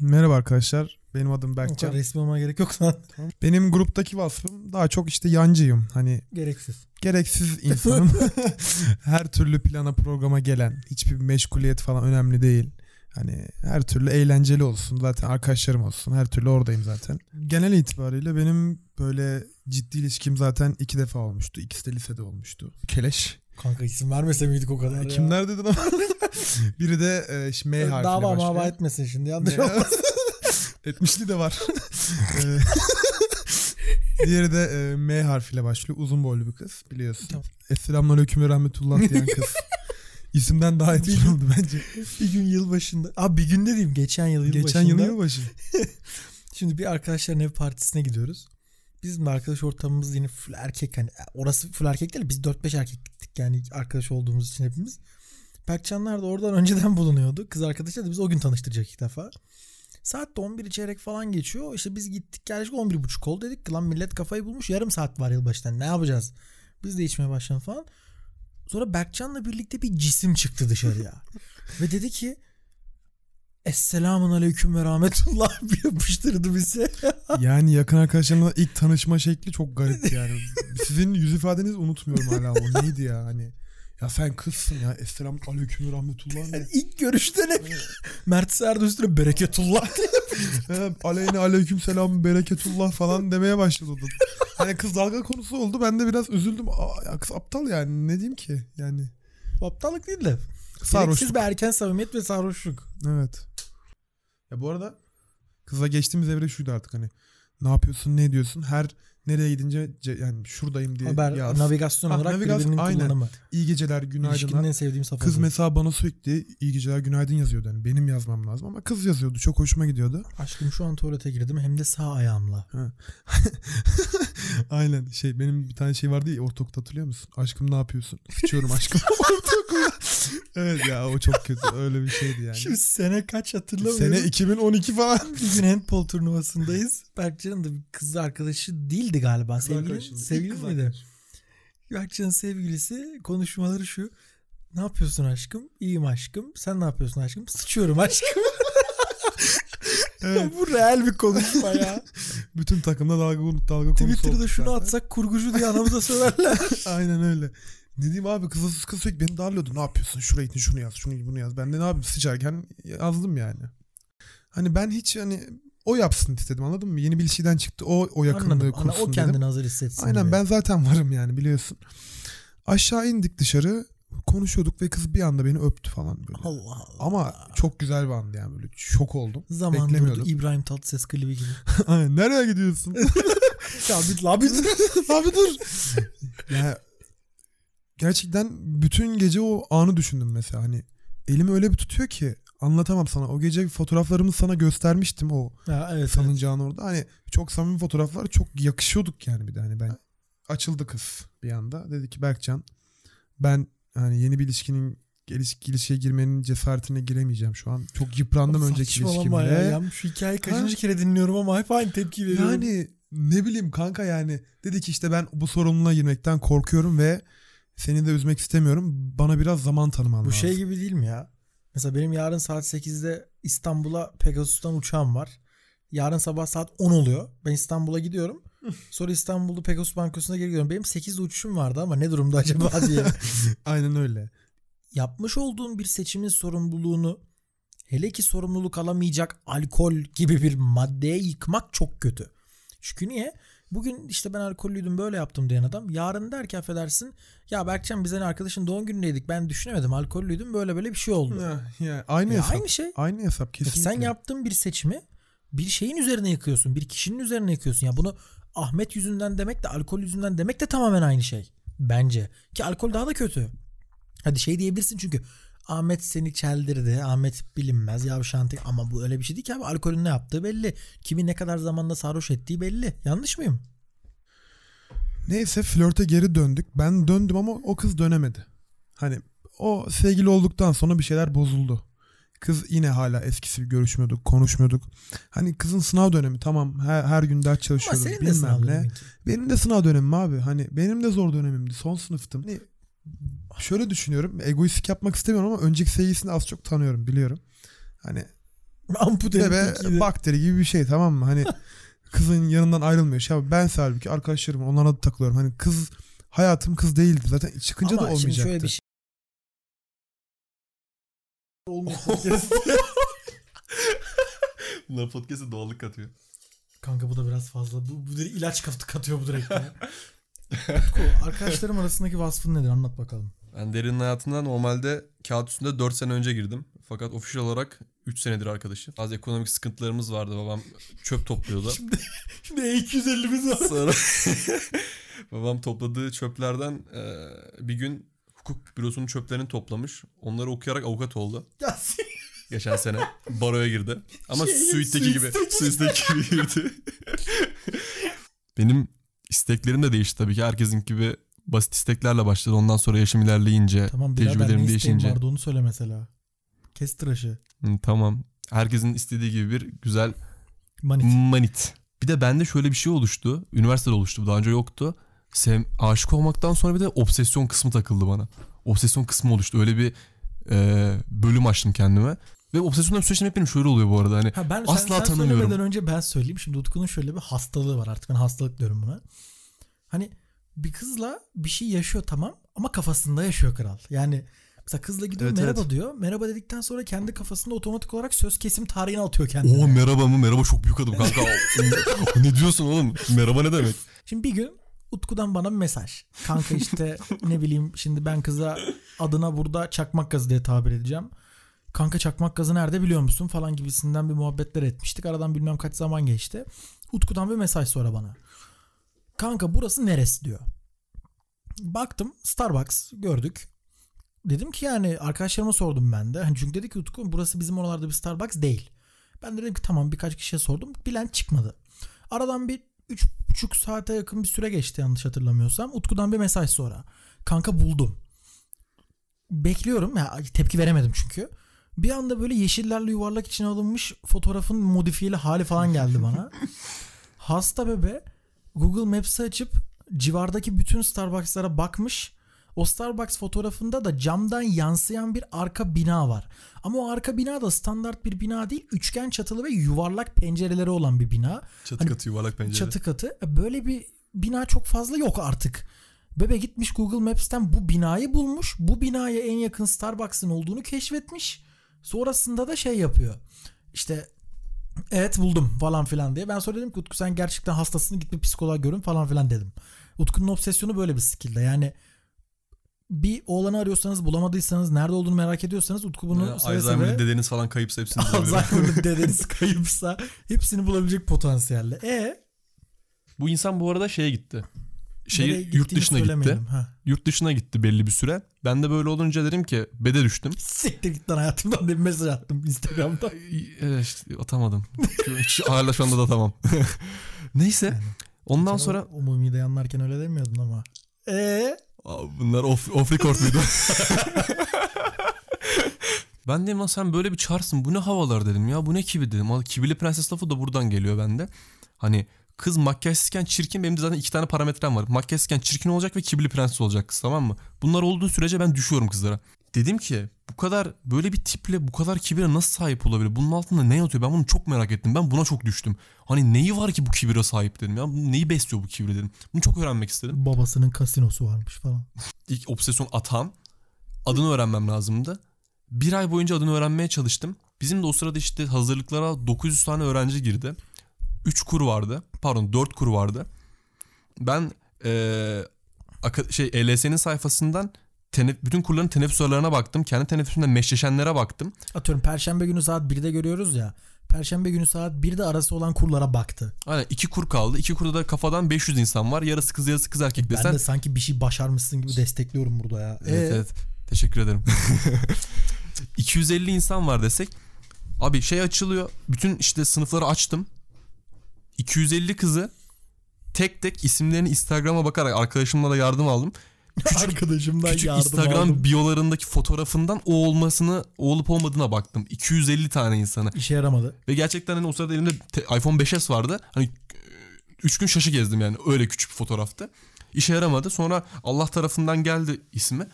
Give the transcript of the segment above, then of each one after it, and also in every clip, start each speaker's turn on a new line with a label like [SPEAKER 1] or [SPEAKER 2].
[SPEAKER 1] Merhaba arkadaşlar. Benim adım
[SPEAKER 2] O kadar
[SPEAKER 1] Berkcan.
[SPEAKER 2] resmi olmaya gerek yok lan.
[SPEAKER 1] Benim gruptaki vasfım daha çok işte yancıyım. Hani
[SPEAKER 2] Gereksiz.
[SPEAKER 1] gereksiz insanım. her türlü plana programa gelen. Hiçbir meşguliyet falan önemli değil. Hani her türlü eğlenceli olsun. Zaten arkadaşlarım olsun. Her türlü oradayım zaten. Genel itibariyle benim böyle ciddi ilişkim zaten iki defa olmuştu. İkisi de lisede olmuştu. Keleş.
[SPEAKER 2] Kanka isim vermese miydik o kadar ya.
[SPEAKER 1] Kimler dedin ama? Biri de e, ş- M harfiyle
[SPEAKER 2] Dava
[SPEAKER 1] başlıyor.
[SPEAKER 2] mava etmesin şimdi yanlış
[SPEAKER 1] Ne?
[SPEAKER 2] olmaz.
[SPEAKER 1] Etmişliği de var. Ee, Diğeri de e, M harfiyle başlıyor. Uzun boylu bir kız biliyorsun.
[SPEAKER 2] Tamam.
[SPEAKER 1] Esselamun Aleyküm ve Rahmetullah diyen kız. İsimden daha etkili oldu bence.
[SPEAKER 2] bir gün yılbaşında. Abi bir gün dediğim geçen yıl yılbaşında.
[SPEAKER 1] Geçen yıl yılbaşı.
[SPEAKER 2] Şimdi bir arkadaşların ev partisine gidiyoruz. Bizim arkadaş ortamımız yine full erkek hani orası full erkek değil biz 4-5 erkek gittik yani arkadaş olduğumuz için hepimiz. Berkcanlar da oradan önceden bulunuyordu. Kız arkadaşlar da biz o gün tanıştıracak ilk defa. Saat de 11 çeyrek falan geçiyor. İşte biz gittik geldik 11.30 oldu dedik ki lan millet kafayı bulmuş yarım saat var yılbaşından ne yapacağız? Biz de içmeye başladık falan. Sonra Berkcan'la birlikte bir cisim çıktı dışarıya. Ve dedi ki Esselamun aleyküm ve rahmetullah bir yapıştırdı bize.
[SPEAKER 1] Yani yakın arkadaşlarımla ilk tanışma şekli çok garip yani. Sizin yüz ifadenizi unutmuyorum hala. O neydi ya hani. Ya sen kızsın ya. Esselamun Aleyküm Rahmetullah ne?
[SPEAKER 2] Yani ilk görüşten hep Mert Serdar üstüne bereketullah.
[SPEAKER 1] Aleyhine aleyküm selam bereketullah falan demeye başladı. Hani kız dalga konusu oldu. Ben de biraz üzüldüm. Aa, ya kız aptal yani. Ne diyeyim ki? Yani
[SPEAKER 2] Aptallık değil de.
[SPEAKER 1] sarhoşluk.
[SPEAKER 2] Bir erken samimiyet ve sarhoşluk.
[SPEAKER 1] Evet. Ya bu arada kızla geçtiğimiz evre şuydu artık hani. Ne yapıyorsun, ne ediyorsun? Her nereye gidince ce- yani şuradayım diye
[SPEAKER 2] Haber,
[SPEAKER 1] yaz.
[SPEAKER 2] navigasyon
[SPEAKER 1] Ha,
[SPEAKER 2] olarak
[SPEAKER 1] navigasyon,
[SPEAKER 2] birbirinin
[SPEAKER 1] aynen.
[SPEAKER 2] kullanımı.
[SPEAKER 1] İyi geceler,
[SPEAKER 2] İlişkinin
[SPEAKER 1] günaydınlar.
[SPEAKER 2] en sevdiğim safhası.
[SPEAKER 1] Kız mesela bana sürekli iyi geceler, günaydın yazıyordu. Yani benim yazmam lazım ama kız yazıyordu. Çok hoşuma gidiyordu.
[SPEAKER 2] Aşkım şu an tuvalete girdim hem de sağ ayağımla.
[SPEAKER 1] Aynen şey benim bir tane şey vardı ya ortaokulda hatırlıyor musun? Aşkım ne yapıyorsun? Sıçıyorum aşkım. Evet ya o çok kötü. Öyle bir şeydi yani.
[SPEAKER 2] Şimdi sene kaç hatırlamıyorum.
[SPEAKER 1] Sene 2012 falan.
[SPEAKER 2] bir gün handball turnuvasındayız. Berkcan'ın da bir kız arkadaşı değildi galiba. Sevgili,
[SPEAKER 1] arkadaşım.
[SPEAKER 2] sevgili
[SPEAKER 1] kız
[SPEAKER 2] miydi? Berkcan'ın sevgilisi konuşmaları şu. Ne yapıyorsun aşkım? İyiyim aşkım. Sen ne yapıyorsun aşkım? Sıçıyorum aşkım.
[SPEAKER 1] Evet.
[SPEAKER 2] Bu real bir konuşma ya.
[SPEAKER 1] Bütün takımda dalga, dalga konusu
[SPEAKER 2] Twitter'da şunu
[SPEAKER 1] zaten.
[SPEAKER 2] atsak kurgucu diye anamıza söylerler.
[SPEAKER 1] Aynen öyle. Ne diyeyim abi kız, kız sürekli beni darlıyordu. Ne yapıyorsun? Şuraya gittin şunu yaz. Şunu bunu yaz. Ben de ne yapayım sıçarken yazdım yani. Hani ben hiç hani o yapsın istedim anladın mı? Yeni bir ilişkiden çıktı. O o yakınlığı
[SPEAKER 2] Anladım.
[SPEAKER 1] Kursun
[SPEAKER 2] o kendini
[SPEAKER 1] dedim.
[SPEAKER 2] hazır hissetsin.
[SPEAKER 1] Aynen
[SPEAKER 2] diye.
[SPEAKER 1] ben zaten varım yani biliyorsun. Aşağı indik dışarı. Konuşuyorduk ve kız bir anda beni öptü falan böyle.
[SPEAKER 2] Allah Allah.
[SPEAKER 1] Ama çok güzel bir andı yani böyle şok oldum.
[SPEAKER 2] Zaman durdu
[SPEAKER 1] Beklemiyordum.
[SPEAKER 2] İbrahim Tatlıses klibi gibi.
[SPEAKER 1] Aynen. Nereye gidiyorsun?
[SPEAKER 2] ya bir la bir
[SPEAKER 1] Abi dur. ya gerçekten bütün gece o anı düşündüm mesela hani elimi öyle bir tutuyor ki anlatamam sana. O gece fotoğraflarımı sana göstermiştim o
[SPEAKER 2] Ha, evet, evet.
[SPEAKER 1] salıncağın orada. Hani çok samimi fotoğraflar çok yakışıyorduk yani bir de hani ben açıldı kız bir anda. Dedi ki Berkcan ben hani yeni bir ilişkinin ilişki, ilişkiye girmenin cesaretine giremeyeceğim şu an. Çok yıprandım önceki
[SPEAKER 2] Saçmalama
[SPEAKER 1] ilişkimde.
[SPEAKER 2] ya. Ya Şu hikayeyi kaçıncı kere dinliyorum ama hep aynı tepki veriyorum.
[SPEAKER 1] Yani ne bileyim kanka yani dedi ki işte ben bu sorumluluğa girmekten korkuyorum ve seni de üzmek istemiyorum. Bana biraz zaman tanıman
[SPEAKER 2] Bu
[SPEAKER 1] lazım.
[SPEAKER 2] şey gibi değil mi ya? Mesela benim yarın saat 8'de İstanbul'a Pegasus'tan uçağım var. Yarın sabah saat 10 oluyor. Ben İstanbul'a gidiyorum. Sonra İstanbul'da Pegasus Bankası'na geri gidiyorum. Benim 8'de uçuşum vardı ama ne durumda acaba diye.
[SPEAKER 1] Aynen öyle.
[SPEAKER 2] Yapmış olduğun bir seçimin sorumluluğunu hele ki sorumluluk alamayacak alkol gibi bir maddeye yıkmak çok kötü. Çünkü niye? Bugün işte ben alkollüydüm böyle yaptım diyen adam yarın der ki affedersin ya Berkcan biz hani arkadaşın doğum günündeydik ben düşünemedim alkollüydüm böyle böyle bir şey oldu.
[SPEAKER 1] Ya, ya, aynı
[SPEAKER 2] Ya
[SPEAKER 1] hesap.
[SPEAKER 2] aynı şey.
[SPEAKER 1] Aynı hesap
[SPEAKER 2] Peki
[SPEAKER 1] kesinlikle.
[SPEAKER 2] sen yaptığın bir seçimi bir şeyin üzerine yıkıyorsun. Bir kişinin üzerine yıkıyorsun. Ya bunu Ahmet yüzünden demek de alkol yüzünden demek de tamamen aynı şey. Bence. Ki alkol daha da kötü. Hadi şey diyebilirsin çünkü Ahmet seni çeldirdi. Ahmet bilinmez yavşantık ama bu öyle bir şey değil ki abi. Alkolün ne yaptığı belli. Kimi ne kadar zamanda sarhoş ettiği belli. Yanlış mıyım?
[SPEAKER 1] Neyse flörte geri döndük. Ben döndüm ama o kız dönemedi. Hani o sevgili olduktan sonra bir şeyler bozuldu. Kız yine hala eskisi gibi görüşmüyorduk, konuşmuyorduk. Hani kızın sınav dönemi tamam her, her gün ders çalışıyoruz bilmem ne. Benim de sınav dönemim abi. Hani benim de zor dönemimdi. Son sınıftım. Hani şöyle düşünüyorum. Egoistlik yapmak istemiyorum ama önceki sevgilisini az çok tanıyorum biliyorum. Hani
[SPEAKER 2] Ampute
[SPEAKER 1] Bebe
[SPEAKER 2] ettik
[SPEAKER 1] bakteri gibi bir şey tamam mı? Hani kızın yanından ayrılmıyor. Şey, ben halbuki arkadaşlarım onlara da takılıyorum. Hani kız hayatım kız değildi. Zaten çıkınca
[SPEAKER 2] Ama
[SPEAKER 1] da
[SPEAKER 2] şimdi
[SPEAKER 1] olmayacaktı.
[SPEAKER 2] şöyle bir şey.
[SPEAKER 3] Bunlar podcast'e doğallık katıyor.
[SPEAKER 2] Kanka bu da biraz fazla. Bu, bu direkt ilaç katı katıyor bu direkt. Utku, arkadaşlarım arasındaki vasfın nedir? Anlat bakalım.
[SPEAKER 3] Ben derinin hayatına normalde kağıt üstünde 4 sene önce girdim. Fakat official olarak 3 senedir arkadaşım. Az ekonomik sıkıntılarımız vardı. Babam çöp topluyordu.
[SPEAKER 2] Şimdi şimdi E250'miz var.
[SPEAKER 3] Sonra babam topladığı çöplerden e, bir gün hukuk bürosunun çöplerini toplamış. Onları okuyarak avukat oldu.
[SPEAKER 2] Ya
[SPEAKER 3] Geçen sene baroya girdi. Ama
[SPEAKER 2] Şey,
[SPEAKER 3] Suite'deki gibi.
[SPEAKER 2] Suite'deki
[SPEAKER 3] gibi girdi. Benim isteklerim de değişti tabii ki. Herkesin gibi basit isteklerle başladı. Ondan sonra yaşım ilerleyince,
[SPEAKER 2] tamam
[SPEAKER 3] tecrübelerim değişince.
[SPEAKER 2] vardı onu söyle mesela. Kes tıraşı.
[SPEAKER 3] Hı, tamam. Herkesin istediği gibi bir güzel
[SPEAKER 2] Manit.
[SPEAKER 3] manit. Bir de bende şöyle bir şey oluştu. Üniversitede oluştu. Daha önce yoktu. Sev, aşık olmaktan sonra bir de obsesyon kısmı takıldı bana. Obsesyon kısmı oluştu. Öyle bir e, bölüm açtım kendime. Ve obsesyondan süreçlerim hep benim şöyle oluyor bu arada. Hani
[SPEAKER 2] Ha ben
[SPEAKER 3] Asla
[SPEAKER 2] sen, sen
[SPEAKER 3] tanımıyorum.
[SPEAKER 2] söylemeden önce ben söyleyeyim. Şimdi Utku'nun şöyle bir hastalığı var artık ben hastalık diyorum buna. Hani bir kızla bir şey yaşıyor tamam ama kafasında yaşıyor kral. Yani mesela kızla gidiyor
[SPEAKER 3] Evet,
[SPEAKER 2] merhaba
[SPEAKER 3] evet.
[SPEAKER 2] diyor. Merhaba dedikten sonra kendi kafasında otomatik olarak söz kesim tarihini atıyor kendine.
[SPEAKER 3] o merhaba mı? Merhaba çok büyük adım kanka. Ne diyorsun oğlum? Merhaba ne demek?
[SPEAKER 2] Şimdi bir gün Utku'dan bana bir mesaj. Kanka işte ne bileyim şimdi ben kıza adına burada çakmak gazı diye tabir edeceğim. Kanka çakmak gazı nerede biliyor musun falan gibisinden bir muhabbetler etmiştik. Aradan bilmem kaç zaman geçti. Utku'dan bir mesaj sonra bana. Kanka burası neresi diyor. Baktım Starbucks gördük. Dedim ki yani arkadaşlarıma sordum ben de. Hani çünkü dedi ki Utku burası bizim oralarda bir Starbucks değil. Ben de dedim ki tamam birkaç kişiye sordum. Bilen çıkmadı. Aradan bir üç buçuk saate yakın bir süre geçti yanlış hatırlamıyorsam. Utku'dan bir mesaj sonra. Kanka buldum. Bekliyorum. Ya, tepki veremedim çünkü. Bir anda böyle yeşillerle yuvarlak içine alınmış fotoğrafın modifiyeli hali falan geldi bana. Hasta bebe Google Maps'i açıp civardaki bütün Starbucks'lara bakmış. O Starbucks fotoğrafında da camdan yansıyan bir arka bina var. Ama o arka bina da standart bir bina değil. Üçgen çatılı ve yuvarlak pencereleri olan bir bina.
[SPEAKER 3] Çatı
[SPEAKER 2] Hani
[SPEAKER 3] katı yuvarlak pencere.
[SPEAKER 2] Çatı katı. E, Böyle bir bina çok fazla yok artık. Bebe gitmiş Google Maps'ten bu binayı bulmuş. Bu binaya en yakın Starbucks'ın olduğunu keşfetmiş. Sonrasında da şey yapıyor. İşte evet buldum falan filan diye. Ben sonra dedim ki Utku sen gerçekten hastasın git bir psikoloğa görün falan filan dedim. Utku'nun obsesyonu böyle bir skillde. Yani bir oğlanı arıyorsanız bulamadıysanız nerede olduğunu merak ediyorsanız Utku bunu
[SPEAKER 3] Yani
[SPEAKER 2] seve seve
[SPEAKER 3] dedeniz falan kayıpsa hepsini bulabilirim.
[SPEAKER 2] Alzheimer'lı dedeniz kayıpsa hepsini bulabilecek potansiyelde. E
[SPEAKER 3] Bu insan bu arada şeye gitti. Şehir yurt dışına gitti.
[SPEAKER 2] Ha.
[SPEAKER 3] Yurt dışına gitti belli bir süre. Ben de böyle olunca dedim ki bede düştüm.
[SPEAKER 2] Siktir git lan hayatımdan bir mesaj attım Instagram'da.
[SPEAKER 3] Evet işte atamadım. Hala şu anda da tamam. Neyse. Ondan
[SPEAKER 2] Sen
[SPEAKER 3] sonra
[SPEAKER 2] mumiyi de yanlarken öyle demiyordun ama. Eee?
[SPEAKER 3] Bunlar off, off record muydu? ben dedim lan sen böyle bir çarsın bu ne havalar dedim ya bu ne kibi dedim. Kibili prenses lafı da buradan geliyor bende. Hani kız makyajsızken çirkin benim de zaten iki tane parametrem var. Makyajsızken çirkin olacak ve kibili prenses olacak kız tamam mı? Bunlar olduğu sürece ben düşüyorum kızlara. Dedim ki bu kadar böyle bir tiple bu kadar kibire nasıl sahip olabilir? Bunun altında ne yatıyor? Ben bunu çok merak ettim. Ben buna çok düştüm. Hani neyi var ki bu kibire sahip dedim ya. Neyi besliyor bu kibire dedim. Bunu çok öğrenmek istedim.
[SPEAKER 2] Babasının kasinosu varmış falan.
[SPEAKER 3] İlk obsesyon atan adını öğrenmem lazımdı. Bir ay boyunca adını öğrenmeye çalıştım. Bizim de o sırada işte hazırlıklara 900 tane öğrenci girdi. 3 kur vardı. Pardon 4 kur vardı. Ben aka- şey ELS'nin sayfasından tenef- bütün kurların teneffüs aralarına baktım. Kendi teneffüsümde meşleşenlere baktım.
[SPEAKER 2] Atıyorum perşembe günü saat 1'de görüyoruz ya. Perşembe günü saat 1'de arası olan kurlara baktı.
[SPEAKER 3] Aynen iki kur kaldı. İki kurda da kafadan 500 insan var. Yarısı kız yarısı kız erkek
[SPEAKER 2] Ben
[SPEAKER 3] desen.
[SPEAKER 2] de sanki bir şey başarmışsın gibi destekliyorum burada ya.
[SPEAKER 3] Evet
[SPEAKER 2] Ee?
[SPEAKER 3] evet. Teşekkür ederim. 250 insan var desek. Abi şey açılıyor. Bütün işte sınıfları açtım. 250 kızı tek tek isimlerini Instagram'a bakarak arkadaşımla da yardım aldım.
[SPEAKER 2] Arkadaşımdan
[SPEAKER 3] Küçük
[SPEAKER 2] yardım
[SPEAKER 3] Instagram
[SPEAKER 2] aldım.
[SPEAKER 3] biyolarındaki fotoğrafından o olmasını, o olup olmadığına baktım. 250 tane insana.
[SPEAKER 2] İşe yaramadı.
[SPEAKER 3] Ve gerçekten hani o sırada elimde te- iPhone 5s vardı. Hani 3 gün şaşı gezdim yani. Öyle küçük bir fotoğraftı. İşe yaramadı. Sonra Allah tarafından geldi ismi.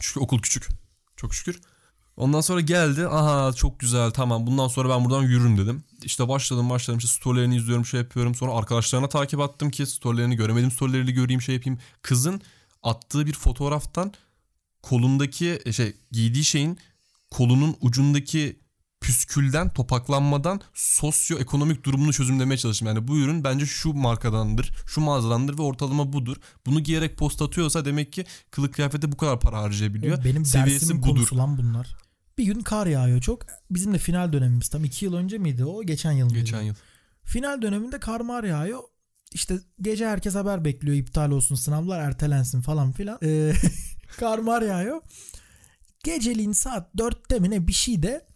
[SPEAKER 3] Çünkü okul küçük. Çok şükür. Ondan sonra geldi. Aha çok güzel tamam bundan sonra ben buradan yürürüm dedim. İşte başladım başladım işte storylerini izliyorum şey yapıyorum. Sonra arkadaşlarına takip attım ki storylerini göremedim storylerini göreyim şey yapayım. Kızın attığı bir fotoğraftan kolundaki e, şey giydiği şeyin kolunun ucundaki püskülden topaklanmadan sosyoekonomik durumunu çözümlemeye çalıştım. Yani bu ürün bence şu markadandır, şu mağazadandır ve ortalama budur. Bunu giyerek post atıyorsa demek ki kılık kıyafete bu kadar para harcayabiliyor.
[SPEAKER 2] Benim
[SPEAKER 3] Seviyesi budur.
[SPEAKER 2] konusu lan bunlar. Bir gün kar yağıyor çok. Bizim de final dönemimiz tam iki yıl önce miydi o? Geçen yıl mıydı?
[SPEAKER 3] Geçen yıl.
[SPEAKER 2] Final döneminde kar mar yağıyor. İşte gece herkes haber bekliyor iptal olsun sınavlar ertelensin falan filan. Ee, kar mar yağıyor. Geceliğin saat 4'te mi ne bir şey de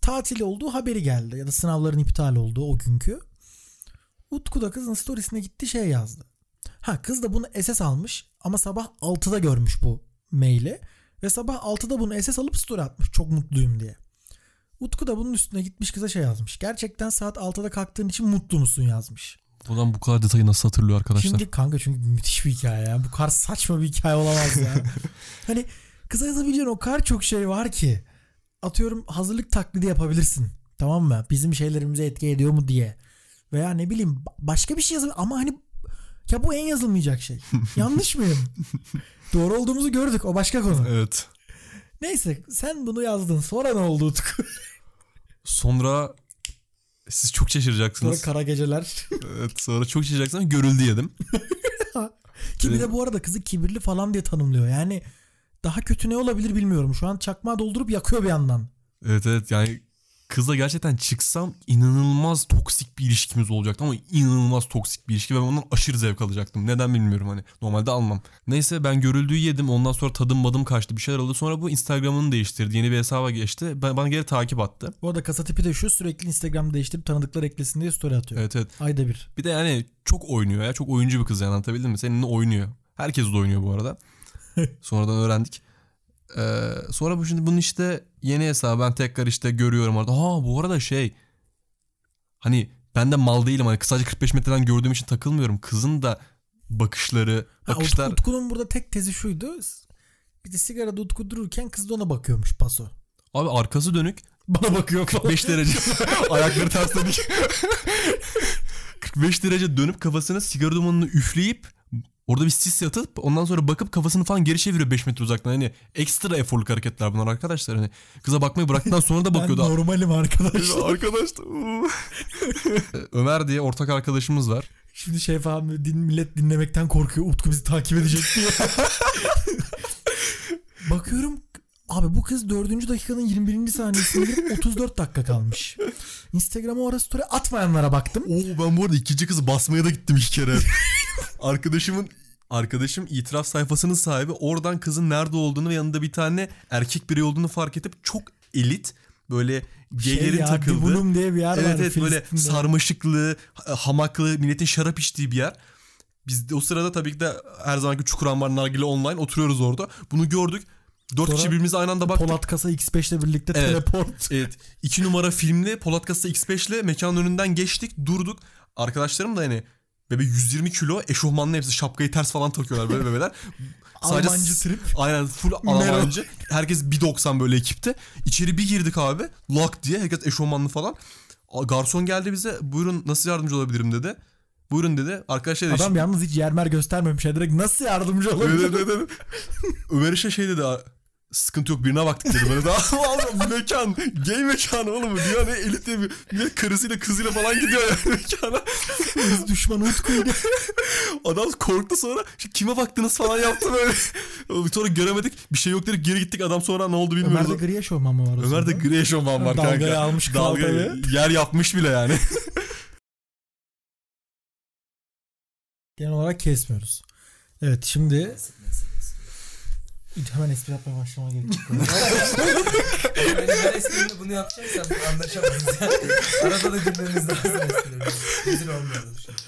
[SPEAKER 2] tatil olduğu haberi geldi. Ya da sınavların iptal olduğu o günkü. Utku da kızın storiesine gitti şey yazdı. Ha kız da bunu SS almış ama sabah 6'da görmüş bu maili. Ve sabah 6'da bunu SS alıp story atmış çok mutluyum diye. Utku da bunun üstüne gitmiş kıza şey yazmış. Gerçekten saat 6'da kalktığın için mutlu musun yazmış.
[SPEAKER 3] Buradan bu kadar detayı nasıl hatırlıyor arkadaşlar?
[SPEAKER 2] Şimdi kanka çünkü müthiş bir hikaye ya. Bu kadar saçma bir hikaye olamaz ya. hani kıza yazabileceğin o kadar çok şey var ki. Atıyorum hazırlık taklidi yapabilirsin. Tamam mı? Bizim şeylerimize etki ediyor mu diye. Veya ne bileyim ba- başka bir şey yazabilir. Ama hani ya bu en yazılmayacak şey. Yanlış mıyım? Doğru olduğumuzu gördük. O başka konu.
[SPEAKER 3] Evet.
[SPEAKER 2] Neyse sen bunu yazdın. Sonra ne oldu Utku?
[SPEAKER 3] Sonra siz çok
[SPEAKER 2] Sonra
[SPEAKER 3] şaşıracaksınız.
[SPEAKER 2] kara geceler.
[SPEAKER 3] evet, sonra çok şaşıracaksınız. Görüldü yedim.
[SPEAKER 2] Ki bir de bu arada kızı kibirli falan diye tanımlıyor. Yani daha kötü ne olabilir bilmiyorum. Şu an çakmağı doldurup yakıyor bir yandan.
[SPEAKER 3] Evet evet yani kızla gerçekten çıksam inanılmaz toksik bir ilişkimiz olacaktı ama inanılmaz toksik bir ilişki ve ben ondan aşırı zevk alacaktım. Neden bilmiyorum hani normalde almam. Neyse ben görüldüğü yedim ondan sonra tadım madım kaçtı bir şeyler oldu. Sonra bu Instagram'ını değiştirdi yeni bir hesaba geçti. Ben, bana geri takip attı.
[SPEAKER 2] Bu arada kasa tipi de şu sürekli Instagram değiştirip tanıdıklar eklesin diye story atıyor.
[SPEAKER 3] Evet evet
[SPEAKER 2] Ayda bir.
[SPEAKER 3] bir de yani çok oynuyor ya çok oyuncu bir kız yani anlatabildim mi? Seninle oynuyor. Herkes de oynuyor bu arada. Sonradan öğrendik. Ee, sonra bu şimdi bunun işte yeni hesabı ben tekrar işte görüyorum orada. Ha bu arada şey hani ben de mal değilim hani sadece 45 metreden gördüğüm için takılmıyorum. Kızın da bakışları,
[SPEAKER 2] Ha,
[SPEAKER 3] bakışlar
[SPEAKER 2] Utku'nun burada tek tezi şuydu. Bir de sigarada Utku dururken kız da ona bakıyormuş paso.
[SPEAKER 3] abi arkası dönük
[SPEAKER 2] Bana bakıyor falan.
[SPEAKER 3] 45 derece ayakları ters dönük. 45 derece dönüp kafasına sigara dumanını üfleyip orada bir sis yatıp ondan sonra bakıp kafasını falan geri çeviriyor 5 metre uzaktan. Hani ekstra eforluk hareketler bunlar arkadaşlar. Hani kıza bakmayı bıraktıktan sonra da
[SPEAKER 2] Ben
[SPEAKER 3] bakıyordu.
[SPEAKER 2] normalim arkadaşlar.
[SPEAKER 3] Arkadaşlar. Ömer diye ortak arkadaşımız var.
[SPEAKER 2] Şimdi şey falan din, millet dinlemekten korkuyor. Utku bizi takip edecek diye. Bakıyorum abi bu kız 4. dakikanın 21. saniyesinde girip 34 dakika kalmış. Instagram'a o ara story atmayanlara baktım.
[SPEAKER 3] Oo ben bu arada ikinci kızı basmaya da gittim iki kere. Arkadaşımın Arkadaşım itiraf sayfasının sahibi oradan kızın nerede olduğunu ve yanında bir tane erkek birey olduğunu fark edip çok elit böyle geylerin
[SPEAKER 2] Şey ya,
[SPEAKER 3] takıldığı
[SPEAKER 2] Dibunum diye bir yer
[SPEAKER 3] Evet
[SPEAKER 2] var.
[SPEAKER 3] evet böyle
[SPEAKER 2] Filistin'de.
[SPEAKER 3] sarmaşıklı, hamaklı, milletin şarap içtiği bir yer. Biz de o sırada tabii ki de her zamanki Çukurambar Nargile online oturuyoruz orada. Bunu gördük. Dört
[SPEAKER 2] Sonra
[SPEAKER 3] kişi birbirimize aynı anda baktık.
[SPEAKER 2] Polat Kasa X5 ile birlikte
[SPEAKER 3] Evet.
[SPEAKER 2] teleport.
[SPEAKER 3] Evet. iki numara filmli Polat Kasa X5 ile mekanın önünden geçtik. Durduk. Arkadaşlarım da hani bebe 120 kilo eşofmanlı hepsi şapkayı ters falan takıyorlar böyle bebeler. Sadece
[SPEAKER 2] Almancı trip.
[SPEAKER 3] Aynen full Almancı. Herkes 1.90 böyle ekipte. İçeri bir girdik abi. Lock diye. Herkes eşofmanlı falan. Garson geldi bize. Buyurun nasıl yardımcı olabilirim dedi. Buyurun dedi. Arkadaşlar dedi.
[SPEAKER 2] Adam yalnız hiç yermer göstermemiş. Direkt nasıl yardımcı
[SPEAKER 3] Evet,
[SPEAKER 2] olabilir?
[SPEAKER 3] evet, evet. Ömer İşe şey dedi. "Aa, Sıkıntı yok birine baktık dedi. Böyle daha oğlum mekan. Gay mekanı oğlum. Dünyanın en elit diye bir millet karısıyla kızıyla falan gidiyor yani mekana.
[SPEAKER 2] Hız düşmanı Utku'ydu.
[SPEAKER 3] Adam korktu sonra "Şu kime baktınız falan yaptı böyle. sonra göremedik. Bir şey yok dedik geri gittik. Adam sonra ne oldu bilmiyoruz.
[SPEAKER 2] Ömer'de gri eşofman mı var o
[SPEAKER 3] Ömer de gri eşofman var
[SPEAKER 2] Dalgayı
[SPEAKER 3] kanka.
[SPEAKER 2] almış
[SPEAKER 3] Dalgayı
[SPEAKER 2] tabii.
[SPEAKER 3] yer yapmış bile yani.
[SPEAKER 2] Genel olarak kesmiyoruz. Evet şimdi hemen espri yapmaya başlama gerekiyor.
[SPEAKER 4] Yani ben esprimi bunu yapacaksam anlaşamayız. Arada da gülmemiz lazım esprimi. Rezil olmayalım şimdi.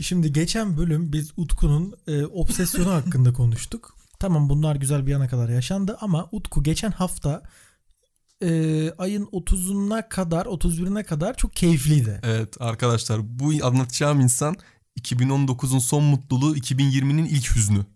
[SPEAKER 2] Şimdi geçen bölüm biz Utku'nun e, obsesyonu hakkında konuştuk. Tamam bunlar güzel bir yana kadar yaşandı ama Utku geçen hafta e, ayın 30'una kadar 31'ine kadar çok keyifliydi.
[SPEAKER 3] evet arkadaşlar bu anlatacağım insan 2019'un son mutluluğu 2020'nin ilk hüznü.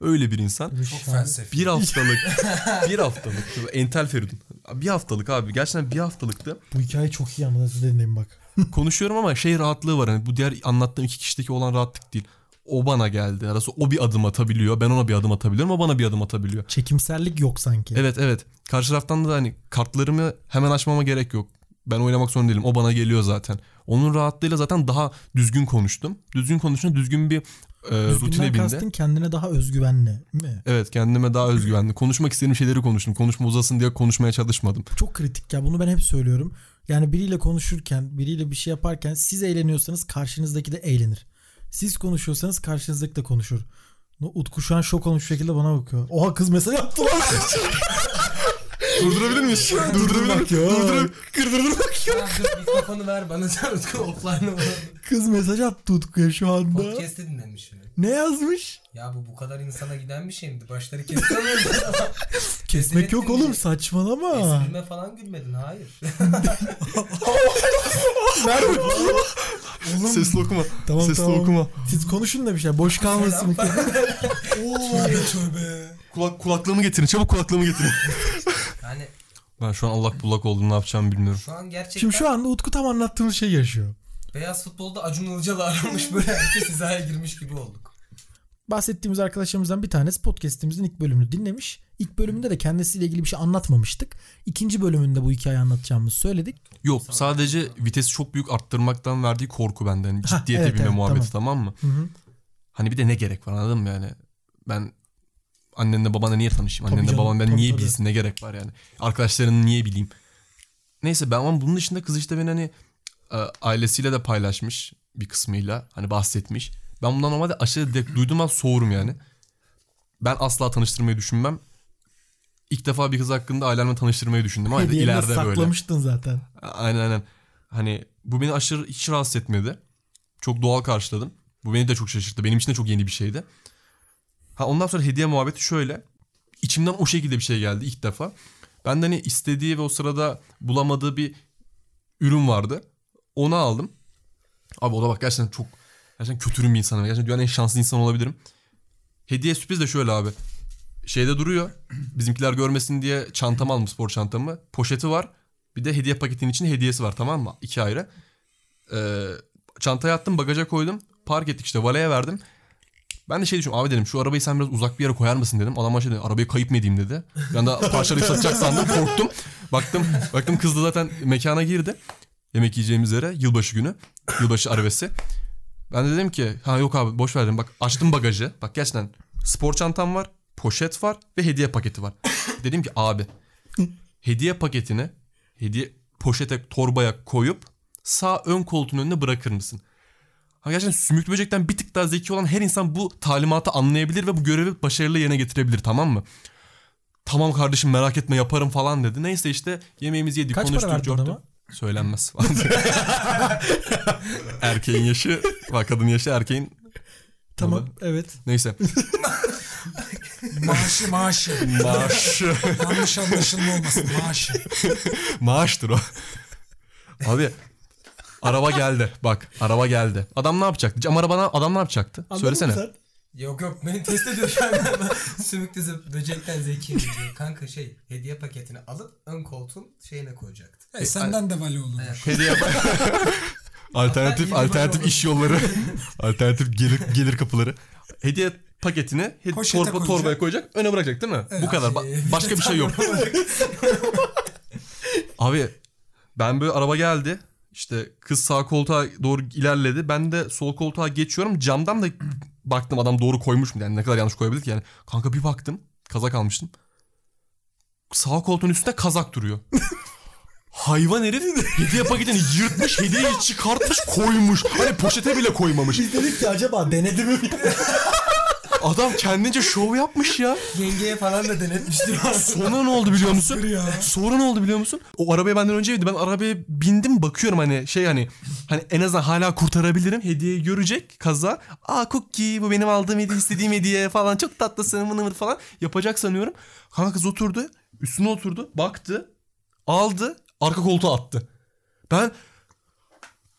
[SPEAKER 3] Öyle bir insan.
[SPEAKER 4] Çok felsefi.
[SPEAKER 3] Bir haftalık. bir haftalık. Entel Feridun. Bir haftalık abi. Gerçekten bir haftalıktı.
[SPEAKER 2] Bu hikayeyi çok iyi anladın siz dinleyin bak.
[SPEAKER 3] Konuşuyorum ama şey rahatlığı var. Hani bu diğer anlattığım iki kişideki olan rahatlık değil. O bana geldi. Arası o bir adım atabiliyor. Ben ona bir adım atabiliyorum. O bana bir adım atabiliyor.
[SPEAKER 2] Çekimsellik yok sanki.
[SPEAKER 3] Evet evet. Karşı taraftan da hani kartlarımı hemen açmama gerek yok. Ben oynamak zorunda değilim. O bana geliyor zaten. Onun rahatlığıyla zaten daha düzgün konuştum. Düzgün konuşunca düzgün bir e, rutine bindi.
[SPEAKER 2] kastın kendine daha özgüvenli mi?
[SPEAKER 3] Evet kendime daha özgüvenli. Konuşmak istediğim şeyleri konuştum. Konuşma uzasın diye konuşmaya çalışmadım.
[SPEAKER 2] Çok kritik ya bunu ben hep söylüyorum. Yani biriyle konuşurken, biriyle bir şey yaparken siz eğleniyorsanız karşınızdaki de eğlenir. Siz konuşuyorsanız karşınızdaki de konuşur. Utku şu an şok olmuş şekilde bana bakıyor. Oha kız mesaj attı lan.
[SPEAKER 3] Durdurabilir miyiz?
[SPEAKER 2] Durdurmak yok.
[SPEAKER 3] Kırdırmak
[SPEAKER 4] Ya dur mikrofonu ver bana sen Utku offline.
[SPEAKER 2] Kız mesaj attı Utku'ya şu anda.
[SPEAKER 4] Podcast'te dinlemiş.
[SPEAKER 2] Ne yazmış?
[SPEAKER 4] Ya bu bu kadar insana giden bir şey miydi? Başları kestiremiyoruz.
[SPEAKER 2] Kesmek yok oğlum saçmalama.
[SPEAKER 4] Esprime falan gülmedin hayır.
[SPEAKER 2] Ver bakayım. Oğlum,
[SPEAKER 3] Sesli okuma.
[SPEAKER 2] Tamam,
[SPEAKER 3] Sesli
[SPEAKER 2] tamam.
[SPEAKER 3] okuma.
[SPEAKER 2] Siz konuşun da bir şey. Boş kalmasın. Oo, tövbe.
[SPEAKER 3] Kulak, kulaklığımı getirin. Çabuk kulaklığımı getirin.
[SPEAKER 4] Yani
[SPEAKER 3] ben şu an allak bullak oldum. Ne yapacağımı bilmiyorum.
[SPEAKER 4] şu an gerçekten
[SPEAKER 2] Şimdi şu anda Utku tam anlattığımız şey yaşıyor.
[SPEAKER 4] beyaz futbolda Acun Ilıcalı aramış böyle herkes hizaya girmiş gibi olduk.
[SPEAKER 2] bahsettiğimiz arkadaşlarımızdan bir tanesi podcast'imizin ilk bölümünü dinlemiş. İlk bölümünde de kendisiyle ilgili bir şey anlatmamıştık. İkinci bölümünde bu hikayeyi anlatacağımızı söyledik.
[SPEAKER 3] Yok sadece vitesi çok büyük arttırmaktan verdiği korku benden. Hani
[SPEAKER 2] Ha,
[SPEAKER 3] ciddiyete
[SPEAKER 2] evet,
[SPEAKER 3] binme
[SPEAKER 2] evet,
[SPEAKER 3] muhabbeti tamam. mı?
[SPEAKER 2] Hı hı.
[SPEAKER 3] Hani bir de ne gerek var anladın mı yani? Ben annenle babanla niye tanışayım? Annenle babam ben niye
[SPEAKER 2] tabii.
[SPEAKER 3] bilsin ne gerek var yani? Arkadaşlarını niye bileyim? Neyse ben ama bunun dışında kız işte beni hani e, ailesiyle de paylaşmış bir kısmıyla hani bahsetmiş. Ben bundan normalde aşırı direkt duyduğum an soğurum yani. Ben asla tanıştırmayı düşünmem. İlk defa bir kız hakkında ailemle tanıştırmayı düşündüm
[SPEAKER 2] de
[SPEAKER 3] ileride böyle.
[SPEAKER 2] saklamıştın zaten.
[SPEAKER 3] Aynen aynen. Hani bu beni aşırı hiç rahatsız etmedi. Çok doğal karşıladım. Bu beni de çok şaşırttı. Benim için de çok yeni bir şeydi. Ha ondan sonra hediye muhabbeti şöyle. İçimden o şekilde bir şey geldi ilk defa. Ben de hani istediği ve o sırada bulamadığı bir ürün vardı. Onu aldım. Abi o da bak gerçekten çok gerçekten kötürüm bir insanım. Gerçekten dünyanın en şanslı insan olabilirim. Hediye sürpriz de şöyle abi. Şeyde duruyor. Bizimkiler görmesin diye çantamı aldım spor çantamı. Poşeti var. Bir de hediye paketinin içinde hediyesi var tamam mı? İki ayrı. Ee, çantaya attım bagaja koydum. Park ettik işte valeye verdim. Ben de şey düşündüm abi dedim şu arabayı sen biraz uzak bir yere koyar mısın dedim. Adam şey dedi arabayı kayıp mı edeyim dedi. Ben de parçalayıp satacak sandım korktum. Baktım baktım kız da zaten mekana girdi. Yemek yiyeceğimiz yere yılbaşı günü. Yılbaşı arabesi. Ben de dedim ki ha yok abi boş ver dedim. Bak açtım bagajı. Bak gerçekten spor çantam var. Poşet var ve hediye paketi var. dedim ki abi hediye paketini hediye poşete torbaya koyup sağ ön koltuğun önüne bırakır mısın? Ha gerçekten sümüklü böcekten bir tık daha zeki olan her insan bu talimatı anlayabilir ve bu görevi başarılı yerine getirebilir tamam mı? Tamam kardeşim merak etme yaparım falan dedi. Neyse işte yemeğimizi yedik
[SPEAKER 2] Kaç para
[SPEAKER 3] konuştuk. corttuk.
[SPEAKER 2] adama?
[SPEAKER 3] Söylenmez. erkeğin yaşı, bak kadın yaşı erkeğin
[SPEAKER 2] Tamam
[SPEAKER 3] Vallahi.
[SPEAKER 2] evet.
[SPEAKER 3] neyse.
[SPEAKER 5] Maaşı maaşı.
[SPEAKER 3] Maaş.
[SPEAKER 5] Yanlış anlaşılma olmasın maaşı.
[SPEAKER 3] Maaştır o. Abi araba geldi. Bak araba geldi. Adam ne yapacaktı? Cam arabana adam ne yapacaktı?
[SPEAKER 2] Anladın
[SPEAKER 3] Söylesene.
[SPEAKER 2] mı sen?
[SPEAKER 4] Yok yok beni test ediyor şu an. Sümüklü zı- böcekten zeki. Kanka şey hediye paketini alıp ön koltuğun şeyine koyacaktı.
[SPEAKER 5] E, senden de vali olur.
[SPEAKER 3] Hediye alternatif
[SPEAKER 4] Hatta iyi
[SPEAKER 3] alternatif iş yolları. alternatif gelir gelir kapıları. Hediye paketini he-
[SPEAKER 5] Poşete
[SPEAKER 3] torba
[SPEAKER 5] koyacak.
[SPEAKER 3] torbaya koyacak, öne bırakacak değil mi? Bu kadar. Ba-
[SPEAKER 4] Şey,
[SPEAKER 3] başka bir şey yok. Abi ben böyle araba geldi. İşte kız sağ koltuğa doğru ilerledi. Ben de sol koltuğa geçiyorum. Camdan da baktım adam doğru koymuş mu? Yani ne kadar yanlış koyabilir ki yani. Kanka bir baktım. Kazak almıştım. Sağ koltuğun üstünde kazak duruyor. Hayvan herif hediye paketini yırtmış, hediyeyi çıkartmış, koymuş. Hani poşete bile koymamış.
[SPEAKER 2] Biz dedik ki acaba denedi mi?
[SPEAKER 3] Adam kendince şov yapmış ya.
[SPEAKER 4] Yengeye falan da denetmiştir.
[SPEAKER 3] Sonra ne oldu biliyor musun?
[SPEAKER 5] Ya.
[SPEAKER 3] Sonra ne oldu biliyor musun? O arabaya benden önceydi. Ben arabaya bindim bakıyorum hani şey hani hani en azından hala kurtarabilirim. Hediyeyi görecek kaza. Aa cookie bu benim aldığım hediye istediğim hediye falan çok tatlısın mını mını falan yapacak sanıyorum. Kanka kız oturdu. Üstüne oturdu. Baktı. Aldı. Arka koltuğa attı. Ben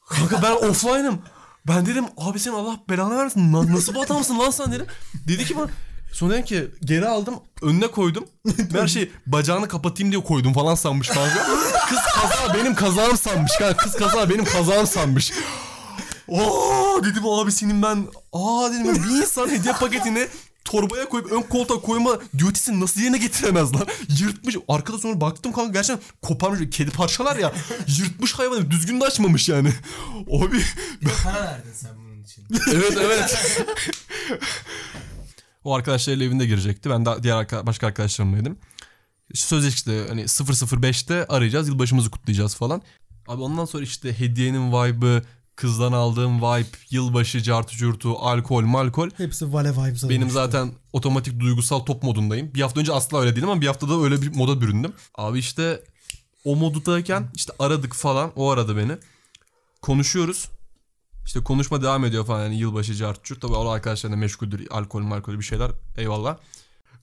[SPEAKER 3] Kanka ben offline'ım. Ben dedim abi sen Allah belanı versin. Na- Nasıl bu adamsın lan sen dedim. Dedi ki bana Sonra dedim ki geri aldım önüne koydum. Her şey bacağını kapatayım diye koydum falan sanmış kanka. Kız kaza benim kazağım sanmış kanka. Kız kaza benim kazağım sanmış. Oo dedim abi senin ben aa dedim bir insan hediye paketini torbaya koyup ön koltuğa koyma duty'sini nasıl yerine getiremez lan? Yırtmış. Arkada sonra baktım kanka gerçekten koparmış. Kedi parçalar ya. yırtmış hayvanı. Düzgün de açmamış yani. Abi
[SPEAKER 4] Bir para verdin sen bunun için.
[SPEAKER 3] evet evet. o arkadaşlarıyla evinde girecekti. Ben de diğer arka- başka arkadaşlarımlaydım. İşte Sözleşti hani 005'te arayacağız. Yılbaşımızı kutlayacağız falan. Abi ondan sonra işte hediyenin vibe'ı, kızdan aldığım vibe, yılbaşı, cartı curtu, alkol, malkol.
[SPEAKER 2] Hepsi Vale vibes
[SPEAKER 3] Benim
[SPEAKER 2] almış.
[SPEAKER 3] zaten otomatik duygusal top modundayım. Bir hafta önce asla öyle değilim ama bir haftada öyle bir moda büründüm. Abi işte o moddayken işte aradık falan. O aradı beni. Konuşuyoruz. İşte konuşma devam ediyor falan yani yılbaşı cartçur. Tabii o arkadaşlarla meşguldür. Alkol malkol bir şeyler. Eyvallah.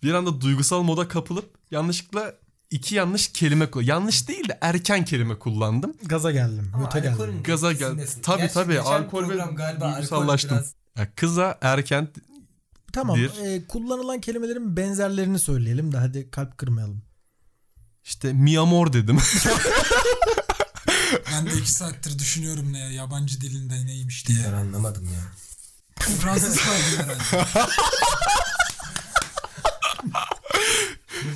[SPEAKER 3] Bir anda duygusal moda kapılıp yanlışlıkla iki yanlış kelime. Yanlış değil de erken kelime kullandım.
[SPEAKER 2] Gaza geldim. Möte geldim.
[SPEAKER 3] Gaza
[SPEAKER 4] etkisisindesin.
[SPEAKER 3] geldi. Tabii,
[SPEAKER 4] Gerçi
[SPEAKER 3] tabii. Alkol ve duygusallaştım.
[SPEAKER 4] biraz-
[SPEAKER 3] Ya kıza erken
[SPEAKER 2] Tamam. e, kullanılan kelimelerin benzerlerini söyleyelim de hadi kalp kırmayalım.
[SPEAKER 3] işte mi amor dedim.
[SPEAKER 5] Ben de iki saattir düşünüyorum ne yabancı dilinde neymiş diye.
[SPEAKER 4] Ben anlamadım ya.
[SPEAKER 5] Fransız kaldım herhalde.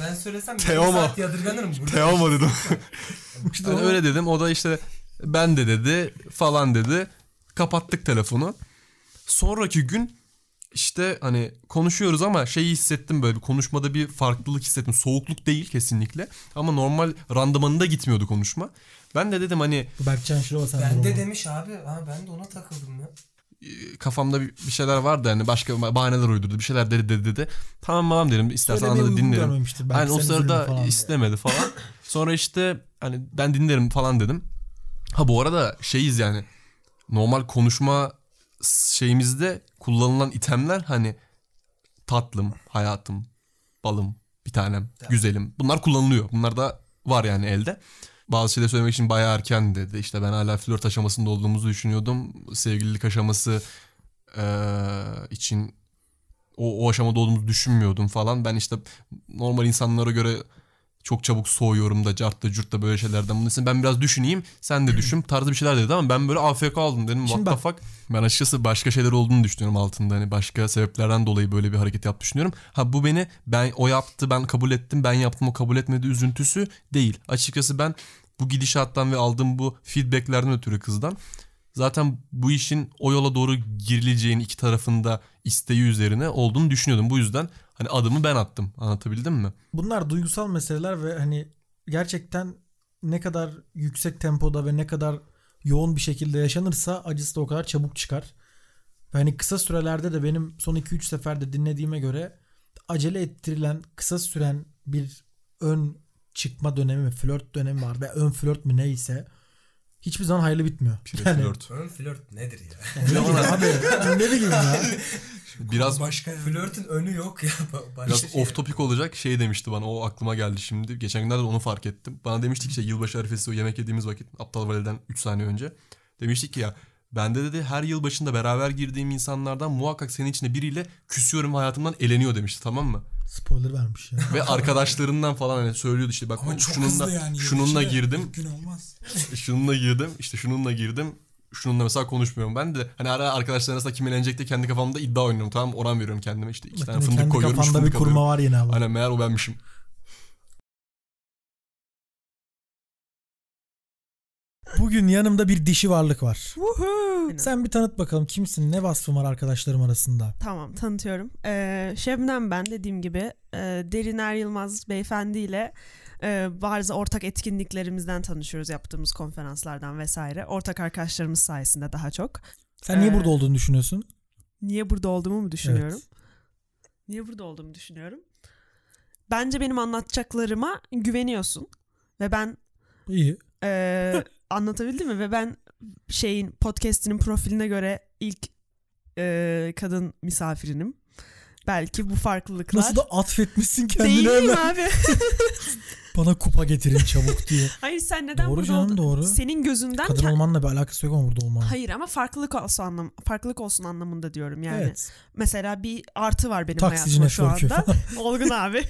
[SPEAKER 4] Ben söylesem bir
[SPEAKER 3] Teomo.
[SPEAKER 4] saat yadırganırım burada.
[SPEAKER 3] Teomo dedim.
[SPEAKER 2] İşte
[SPEAKER 3] öyle dedim. O da işte ben de dedi falan dedi. Kapattık telefonu. Sonraki gün işte hani konuşuyoruz ama şeyi hissettim böyle bir konuşmada bir farklılık hissettim. Soğukluk değil kesinlikle. Ama normal randımanında gitmiyordu konuşma. Ben de dedim hani
[SPEAKER 2] Berkcan Şirova
[SPEAKER 4] Ben de demiş abi. Ha ben de ona takıldım ya.
[SPEAKER 3] Kafamda bir, şeyler vardı hani başka bahaneler uydurdu. Bir şeyler dedi dedi dedi. Tamam tamam dedim. İstersen anladı dinlerim. Yani o sırada
[SPEAKER 2] falan diye.
[SPEAKER 3] istemedi falan. Sonra işte hani ben dinlerim falan dedim. Ha bu arada şeyiz yani normal konuşma şeyimizde kullanılan itemler hani tatlım, hayatım, balım, bir tanem, güzelim. Bunlar kullanılıyor. Bunlar da var yani elde. Bazı şeyleri söylemek için bayağı erken dedi. İşte ben hala flört aşamasında olduğumuzu düşünüyordum. Sevgililik aşaması eee, için o, o aşamada olduğumuzu düşünmüyordum falan. Ben işte normal insanlara göre çok çabuk soğuyorum da cart da cürt da böyle şeylerden. Bunun için ben biraz düşüneyim sen de düşün tarzı bir şeyler dedi ama ben böyle AFK aldım dedim what
[SPEAKER 2] Şimdi
[SPEAKER 3] the
[SPEAKER 2] bak-
[SPEAKER 3] fuck. Ben açıkçası başka şeyler olduğunu düşünüyorum altında hani başka sebeplerden dolayı böyle bir hareket yaptı düşünüyorum. Ha bu beni ben o yaptı ben kabul ettim ben yaptım o kabul etmedi üzüntüsü değil. Açıkçası ben bu gidişattan ve aldığım bu feedbacklerden ötürü kızdan zaten bu işin o yola doğru girileceğin iki tarafında isteği üzerine olduğunu düşünüyordum. Bu yüzden hani adımı ben attım. Anlatabildim mi?
[SPEAKER 2] Bunlar duygusal meseleler ve hani gerçekten ne kadar yüksek tempoda ve ne kadar yoğun bir şekilde yaşanırsa acısı da o kadar çabuk çıkar. Hani kısa sürelerde de benim son 2-3 seferde dinlediğime göre acele ettirilen kısa süren bir ön çıkma dönemi mi, flört dönemi var ve ön flört mü neyse hiçbir zaman hayırlı bitmiyor.
[SPEAKER 3] Pire
[SPEAKER 2] Yani-
[SPEAKER 3] flört.
[SPEAKER 4] Ön flört nedir ya?
[SPEAKER 2] Ne bileyim abi ne bileyim ya.
[SPEAKER 3] Biraz
[SPEAKER 5] Başka yani.
[SPEAKER 4] Flörtün önü yok ya. Ba- Başka
[SPEAKER 3] Biraz
[SPEAKER 4] şey.
[SPEAKER 3] off topic olacak şey demişti bana o aklıma geldi şimdi. Geçen günlerde de onu fark ettim. Bana demiştik işte yılbaşı arifesi o yemek yediğimiz vakit Aptal Vali'den 3 saniye önce. Demiştik ki ya ben de dedi her yıl başında beraber girdiğim insanlardan muhakkak senin içinde biriyle küsüyorum ve hayatımdan eleniyor demişti tamam mı?
[SPEAKER 2] Spoiler vermiş ya.
[SPEAKER 3] Ve arkadaşlarından falan hani söylüyordu işte bak
[SPEAKER 5] Ama çok
[SPEAKER 3] şununla,
[SPEAKER 5] hızlı yani.
[SPEAKER 3] şununla girdim
[SPEAKER 5] gün olmaz.
[SPEAKER 3] şununla girdim işte şununla girdim şununla mesela konuşmuyorum. Ben de hani ara arkadaşlar arasında kim eğlenecek diye kendi kafamda iddia oynuyorum tamam oran veriyorum kendime işte iki
[SPEAKER 2] Bak
[SPEAKER 3] tane
[SPEAKER 2] yine
[SPEAKER 3] fındık
[SPEAKER 2] kendi
[SPEAKER 3] koyuyorum üç
[SPEAKER 2] kafanda bir
[SPEAKER 3] fındık
[SPEAKER 2] kurma
[SPEAKER 3] alıyorum.
[SPEAKER 2] var yine ama.
[SPEAKER 3] Aynen meğer o benmişim.
[SPEAKER 2] Bugün yanımda bir dişi varlık var. Sen bir tanıt bakalım kimsin? Ne vasfın var arkadaşlarım arasında?
[SPEAKER 6] Tamam tanıtıyorum. Ee, Şebnem ben dediğim gibi e, Deriner Yılmaz beyefendiyle e, bazı ortak etkinliklerimizden tanışıyoruz yaptığımız konferanslardan vesaire. Ortak arkadaşlarımız sayesinde daha çok.
[SPEAKER 2] Sen niye
[SPEAKER 6] Ee,
[SPEAKER 2] burada olduğunu düşünüyorsun?
[SPEAKER 6] Niye burada olduğumu mu düşünüyorum? Niye burada olduğumu düşünüyorum. Bence benim anlatacaklarıma güveniyorsun. Ve ben
[SPEAKER 2] İyi.
[SPEAKER 6] Ee, anlatabildim mi? Ve ben şeyin podcast'inin profiline göre ilk e, kadın misafirinim. belki bu farklılıklar.
[SPEAKER 2] Nasıl da atfetmişsin kendine
[SPEAKER 6] Değil
[SPEAKER 2] hemen.
[SPEAKER 6] abi?
[SPEAKER 2] Bana kupa getirin çabuk diye.
[SPEAKER 6] Hayır sen neden
[SPEAKER 2] Doğru
[SPEAKER 6] burada
[SPEAKER 2] canım,
[SPEAKER 6] oldun?
[SPEAKER 2] doğru.
[SPEAKER 6] Senin gözünden
[SPEAKER 2] Kadın
[SPEAKER 6] kend-
[SPEAKER 2] olmanla bir alakası yok ama burada olmanın.
[SPEAKER 6] Hayır ama farklılık olsun anlam farklılık olsun anlamında diyorum yani.
[SPEAKER 2] Evet.
[SPEAKER 6] Mesela bir artı var benim
[SPEAKER 2] Taksici
[SPEAKER 6] hayatımda şu anda. Olgun abi.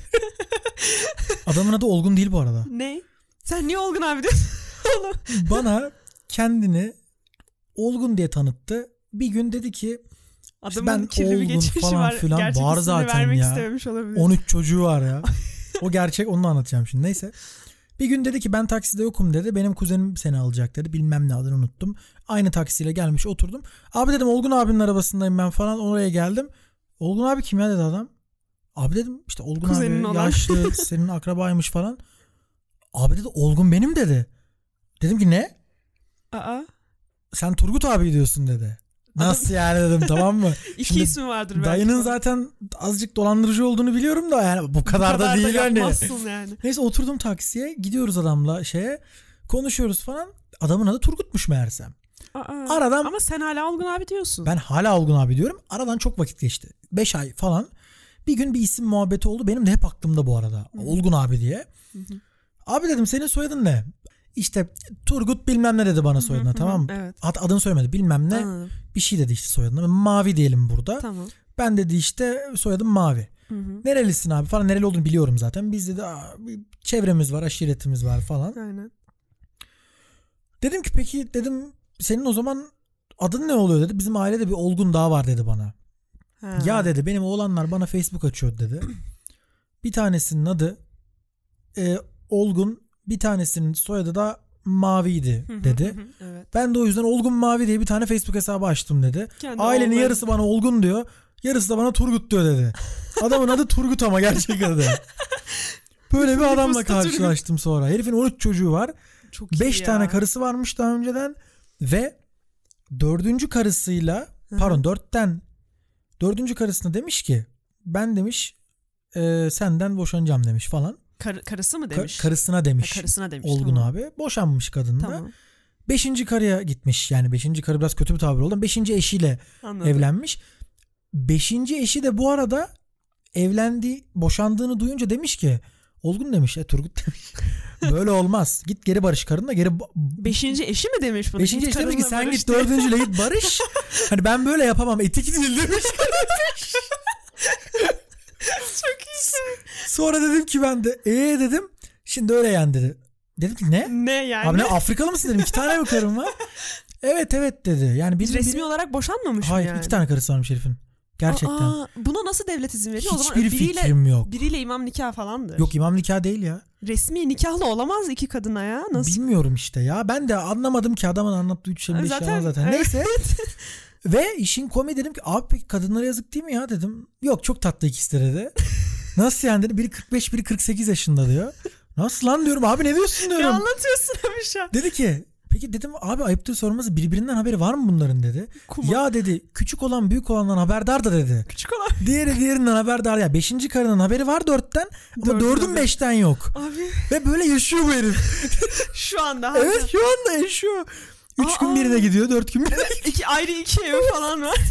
[SPEAKER 2] Adamın adı Olgun değil bu arada.
[SPEAKER 6] ne? Sen niye Olgun abi diyorsun?
[SPEAKER 2] Bana kendini Olgun diye tanıttı. Bir gün dedi ki
[SPEAKER 6] Adamın
[SPEAKER 2] ben
[SPEAKER 6] kirli bir geçmişi
[SPEAKER 2] falan
[SPEAKER 6] var.
[SPEAKER 2] filan
[SPEAKER 6] Gerçek
[SPEAKER 2] var zaten
[SPEAKER 6] vermek
[SPEAKER 2] ya.
[SPEAKER 6] istememiş olabilir.
[SPEAKER 2] 13 çocuğu var ya. o gerçek onu anlatacağım şimdi. Neyse. Bir gün dedi ki ben takside yokum dedi. Benim kuzenim seni alacak dedi. Bilmem ne adını unuttum. Aynı taksiyle gelmiş oturdum. Abi dedim Olgun abinin arabasındayım ben falan. Oraya geldim. Olgun abi kim ya dedi adam. Abi dedim işte Olgun
[SPEAKER 6] Kuzenin
[SPEAKER 2] abi
[SPEAKER 6] olan.
[SPEAKER 2] yaşlı senin akrabaymış falan. Abi dedi Olgun benim dedi. Dedim ki ne?
[SPEAKER 6] Aa,
[SPEAKER 2] Sen Turgut abi diyorsun dedi. Nasıl yani dedim tamam mı?
[SPEAKER 6] iki
[SPEAKER 2] Şimdi
[SPEAKER 6] ismi vardır belki.
[SPEAKER 2] Dayının
[SPEAKER 6] falan.
[SPEAKER 2] zaten azıcık dolandırıcı olduğunu biliyorum da yani bu kadar, da değil hani.
[SPEAKER 6] yapmazsın yani.
[SPEAKER 2] Neyse oturdum taksiye gidiyoruz adamla şeye konuşuyoruz falan. Adamın adı Turgut'muş meğersem.
[SPEAKER 6] Aa,
[SPEAKER 2] Aradan
[SPEAKER 6] Ama sen hala Olgun abi diyorsun.
[SPEAKER 2] ben hala Olgun abi diyorum. Aradan çok vakit geçti. 5 ay falan. Bir gün bir isim muhabbeti oldu. Benim de hep aklımda bu arada. Olgun abi diye. Abi dedim senin soyadın ne? İşte Turgut bilmem ne dedi bana soyadına tamam mı?
[SPEAKER 6] Evet.
[SPEAKER 2] Ad, adını söylemedi bilmem ne.
[SPEAKER 6] Anladım.
[SPEAKER 2] Bir şey dedi işte soyadına. Mavi diyelim burada.
[SPEAKER 6] Tamam.
[SPEAKER 2] Ben dedi işte soyadım Mavi.
[SPEAKER 6] Hı hı.
[SPEAKER 2] Nerelisin abi falan nereli olduğunu biliyorum zaten. Biz dedi "Aa, bir çevremiz var aşiretimiz var falan.
[SPEAKER 6] Aynen.
[SPEAKER 2] Dedim ki peki dedim senin o zaman adın ne oluyor dedi. Bizim ailede bir olgun daha var dedi bana.
[SPEAKER 6] Ha.
[SPEAKER 2] Ya dedi benim oğlanlar bana Facebook açıyor dedi. bir tanesinin adı e, Olgun bir tanesinin soyadı da Mavi'ydi dedi.
[SPEAKER 6] Evet.
[SPEAKER 2] Ben de o yüzden Olgun Mavi diye bir tane Facebook hesabı açtım dedi.
[SPEAKER 6] Kendi
[SPEAKER 2] Ailenin
[SPEAKER 6] oğulları-
[SPEAKER 2] yarısı bana Olgun diyor. Yarısı da bana Turgut diyor dedi. Adamın adı Turgut ama gerçek adı. Böyle bir adamla karşılaştım sonra. Herifin 13 çocuğu var.
[SPEAKER 6] Çok iyi
[SPEAKER 2] 5
[SPEAKER 6] ya.
[SPEAKER 2] tane karısı varmış daha önceden. Ve dördüncü karısıyla pardon dörtten dördüncü karısına demiş ki ben demiş e, senden boşanacağım demiş falan.
[SPEAKER 6] Kar- karısı mı
[SPEAKER 2] Ka-
[SPEAKER 6] demiş?
[SPEAKER 2] karısına
[SPEAKER 6] Ha,
[SPEAKER 2] demiş.
[SPEAKER 6] karısına demiş.
[SPEAKER 2] Olgun
[SPEAKER 6] tamam.
[SPEAKER 2] abi. Boşanmış kadın da.
[SPEAKER 6] Tamam.
[SPEAKER 2] Beşinci karıya gitmiş. Yani beşinci karı biraz kötü bir tabir oldu. Beşinci eşiyle
[SPEAKER 6] Anladım.
[SPEAKER 2] evlenmiş. Beşinci eşi de bu arada evlendi, boşandığını duyunca demiş ki Olgun demiş ya Turgut demiş. Böyle olmaz. Git geri barış karınla geri
[SPEAKER 6] Beşinci eşi mi demiş bunu?
[SPEAKER 2] Beşinci eşi demiş ki sen
[SPEAKER 6] barış
[SPEAKER 2] git dördüncüyle git barış. hani ben böyle yapamam. Etik değil demiş.
[SPEAKER 6] Çok iyi.
[SPEAKER 2] Sonra dedim ki ben de ee dedim. Şimdi öyle yani dedi. Dedim ki ne?
[SPEAKER 6] Ne yani?
[SPEAKER 2] Abi ne Afrikalı mısın dedim. İki tane mi karım var? Evet evet dedi. Yani bir,
[SPEAKER 6] Resmi
[SPEAKER 2] biri-
[SPEAKER 6] olarak boşanmamış
[SPEAKER 2] Hayır
[SPEAKER 6] mı yani?
[SPEAKER 2] iki tane karısı varmış herifin. Gerçekten.
[SPEAKER 6] Aa, buna nasıl devlet izin veriyor? o zaman
[SPEAKER 2] Hiçbir
[SPEAKER 6] biriyle,
[SPEAKER 2] fikrim yok.
[SPEAKER 6] biriyle imam nikah falandır.
[SPEAKER 2] Yok imam nikah değil ya.
[SPEAKER 6] Resmi nikahlı olamaz iki kadına ya. Nasıl?
[SPEAKER 2] Bilmiyorum işte ya. Ben de anlamadım ki adamın anlattığı üç şeyin beşi
[SPEAKER 6] Zaten-
[SPEAKER 2] zaten.
[SPEAKER 6] evet.
[SPEAKER 2] Neyse. Ve işin komi dedim ki abi peki kadınlara yazık değil mi ya dedim. Yok çok tatlı ikisi de dedi. Nasıl yani dedi. Biri 45 biri 48 yaşında diyor. Nasıl lan diyorum abi ne diyorsun
[SPEAKER 6] Ne
[SPEAKER 2] diyorum.
[SPEAKER 6] anlatıyorsun abi şu an?
[SPEAKER 2] Dedi ki peki dedim abi ayıptır sorması birbirinden haberi var mı bunların dedi.
[SPEAKER 6] Kuma.
[SPEAKER 2] Ya dedi küçük olan büyük olandan haberdar da dedi.
[SPEAKER 6] Küçük olan.
[SPEAKER 2] Diğeri diğerinden haberdar ya. Beşinci karının haberi var dörtten ama
[SPEAKER 6] Dördün
[SPEAKER 2] beşten yok.
[SPEAKER 6] Abi
[SPEAKER 2] Ve böyle yaşıyor bu herif.
[SPEAKER 6] şu anda.
[SPEAKER 2] evet şu anda yaşıyor. Üç
[SPEAKER 6] Aa.
[SPEAKER 2] gün birine gidiyor dört gün birine.
[SPEAKER 6] İki, ayrı iki evi falan var.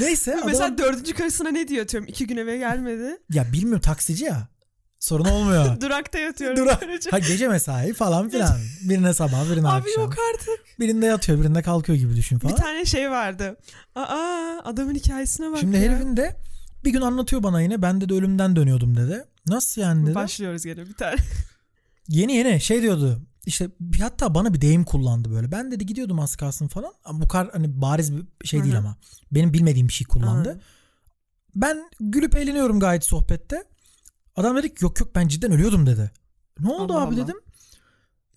[SPEAKER 2] Neyse adam...
[SPEAKER 6] Mesela dördüncü karısına ne diyor atıyorum. İki gün eve gelmedi.
[SPEAKER 2] Ya bilmiyorum taksici ya. Sorun olmuyor.
[SPEAKER 6] Durakta yatıyorum.
[SPEAKER 2] Dura-
[SPEAKER 6] karıcığım.
[SPEAKER 2] ha, gece mesai falan filan. Birine sabah birine
[SPEAKER 6] Abi
[SPEAKER 2] akşam.
[SPEAKER 6] yok artık.
[SPEAKER 2] Birinde yatıyor birinde kalkıyor gibi düşün falan.
[SPEAKER 6] Bir tane şey vardı. Aa adamın hikayesine bak
[SPEAKER 2] Şimdi
[SPEAKER 6] ya.
[SPEAKER 2] herifin de bir gün anlatıyor bana yine. Ben de, de ölümden dönüyordum dedi. Nasıl yani dedi.
[SPEAKER 6] Başlıyoruz gene bir tane.
[SPEAKER 2] Yeni yeni şey diyordu. İşte hatta bana bir deyim kullandı böyle. Ben dedi gidiyordum az kalsın falan. Bu kadar hani bariz bir şey değil
[SPEAKER 6] Hı hı.
[SPEAKER 2] ama. Benim bilmediğim bir şey kullandı.
[SPEAKER 6] Aha.
[SPEAKER 2] Ben gülüp eğleniyorum gayet sohbette. Adam dedi ki yok yok ben cidden ölüyordum dedi. Ne oldu
[SPEAKER 6] Allah
[SPEAKER 2] abi
[SPEAKER 6] Allah.
[SPEAKER 2] dedim.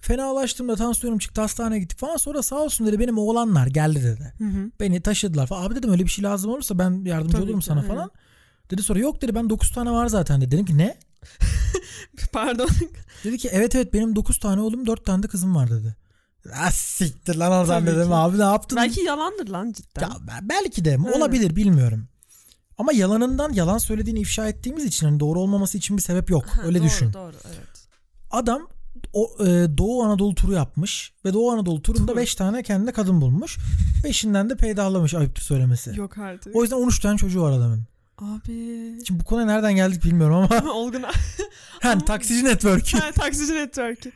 [SPEAKER 2] Fenalaştım da tansiyonum çıktı hastaneye gittik falan. Sonra sağ olsun dedi benim oğlanlar geldi dedi.
[SPEAKER 6] Hı hı.
[SPEAKER 2] Beni taşıdılar falan. Abi dedim öyle bir şey lazım olursa ben yardımcı
[SPEAKER 6] Tabii
[SPEAKER 2] olurum
[SPEAKER 6] ki,
[SPEAKER 2] sana
[SPEAKER 6] aynen.
[SPEAKER 2] falan. Dedi sonra yok dedi ben 9 tane var zaten dedi. Dedim ki ne?
[SPEAKER 6] Pardon.
[SPEAKER 2] Dedi ki evet evet benim 9 tane oğlum 4 tane de kızım var dedi. Ah siktir lan oradan
[SPEAKER 6] Tabii
[SPEAKER 2] dedim
[SPEAKER 6] ki.
[SPEAKER 2] abi ne yaptın?
[SPEAKER 6] Belki yalandır lan cidden.
[SPEAKER 2] Ya be- belki de
[SPEAKER 6] Hı.
[SPEAKER 2] olabilir bilmiyorum. Ama yalanından yalan söylediğini ifşa ettiğimiz için hani doğru olmaması için bir sebep yok.
[SPEAKER 6] Ha,
[SPEAKER 2] Öyle
[SPEAKER 6] doğru,
[SPEAKER 2] düşün.
[SPEAKER 6] Doğru evet.
[SPEAKER 2] Adam o, e, Doğu Anadolu turu yapmış ve Doğu Anadolu turunda 5 tane kendine kadın bulmuş. Beşinden de peydahlamış ayıptır söylemesi.
[SPEAKER 6] Yok artık.
[SPEAKER 2] O yüzden 13 tane çocuğu var adamın.
[SPEAKER 6] Abi.
[SPEAKER 2] Şimdi bu konuya nereden geldik bilmiyorum ama
[SPEAKER 6] Olgun
[SPEAKER 2] hani taksici network.
[SPEAKER 6] ha, taksici network'ü.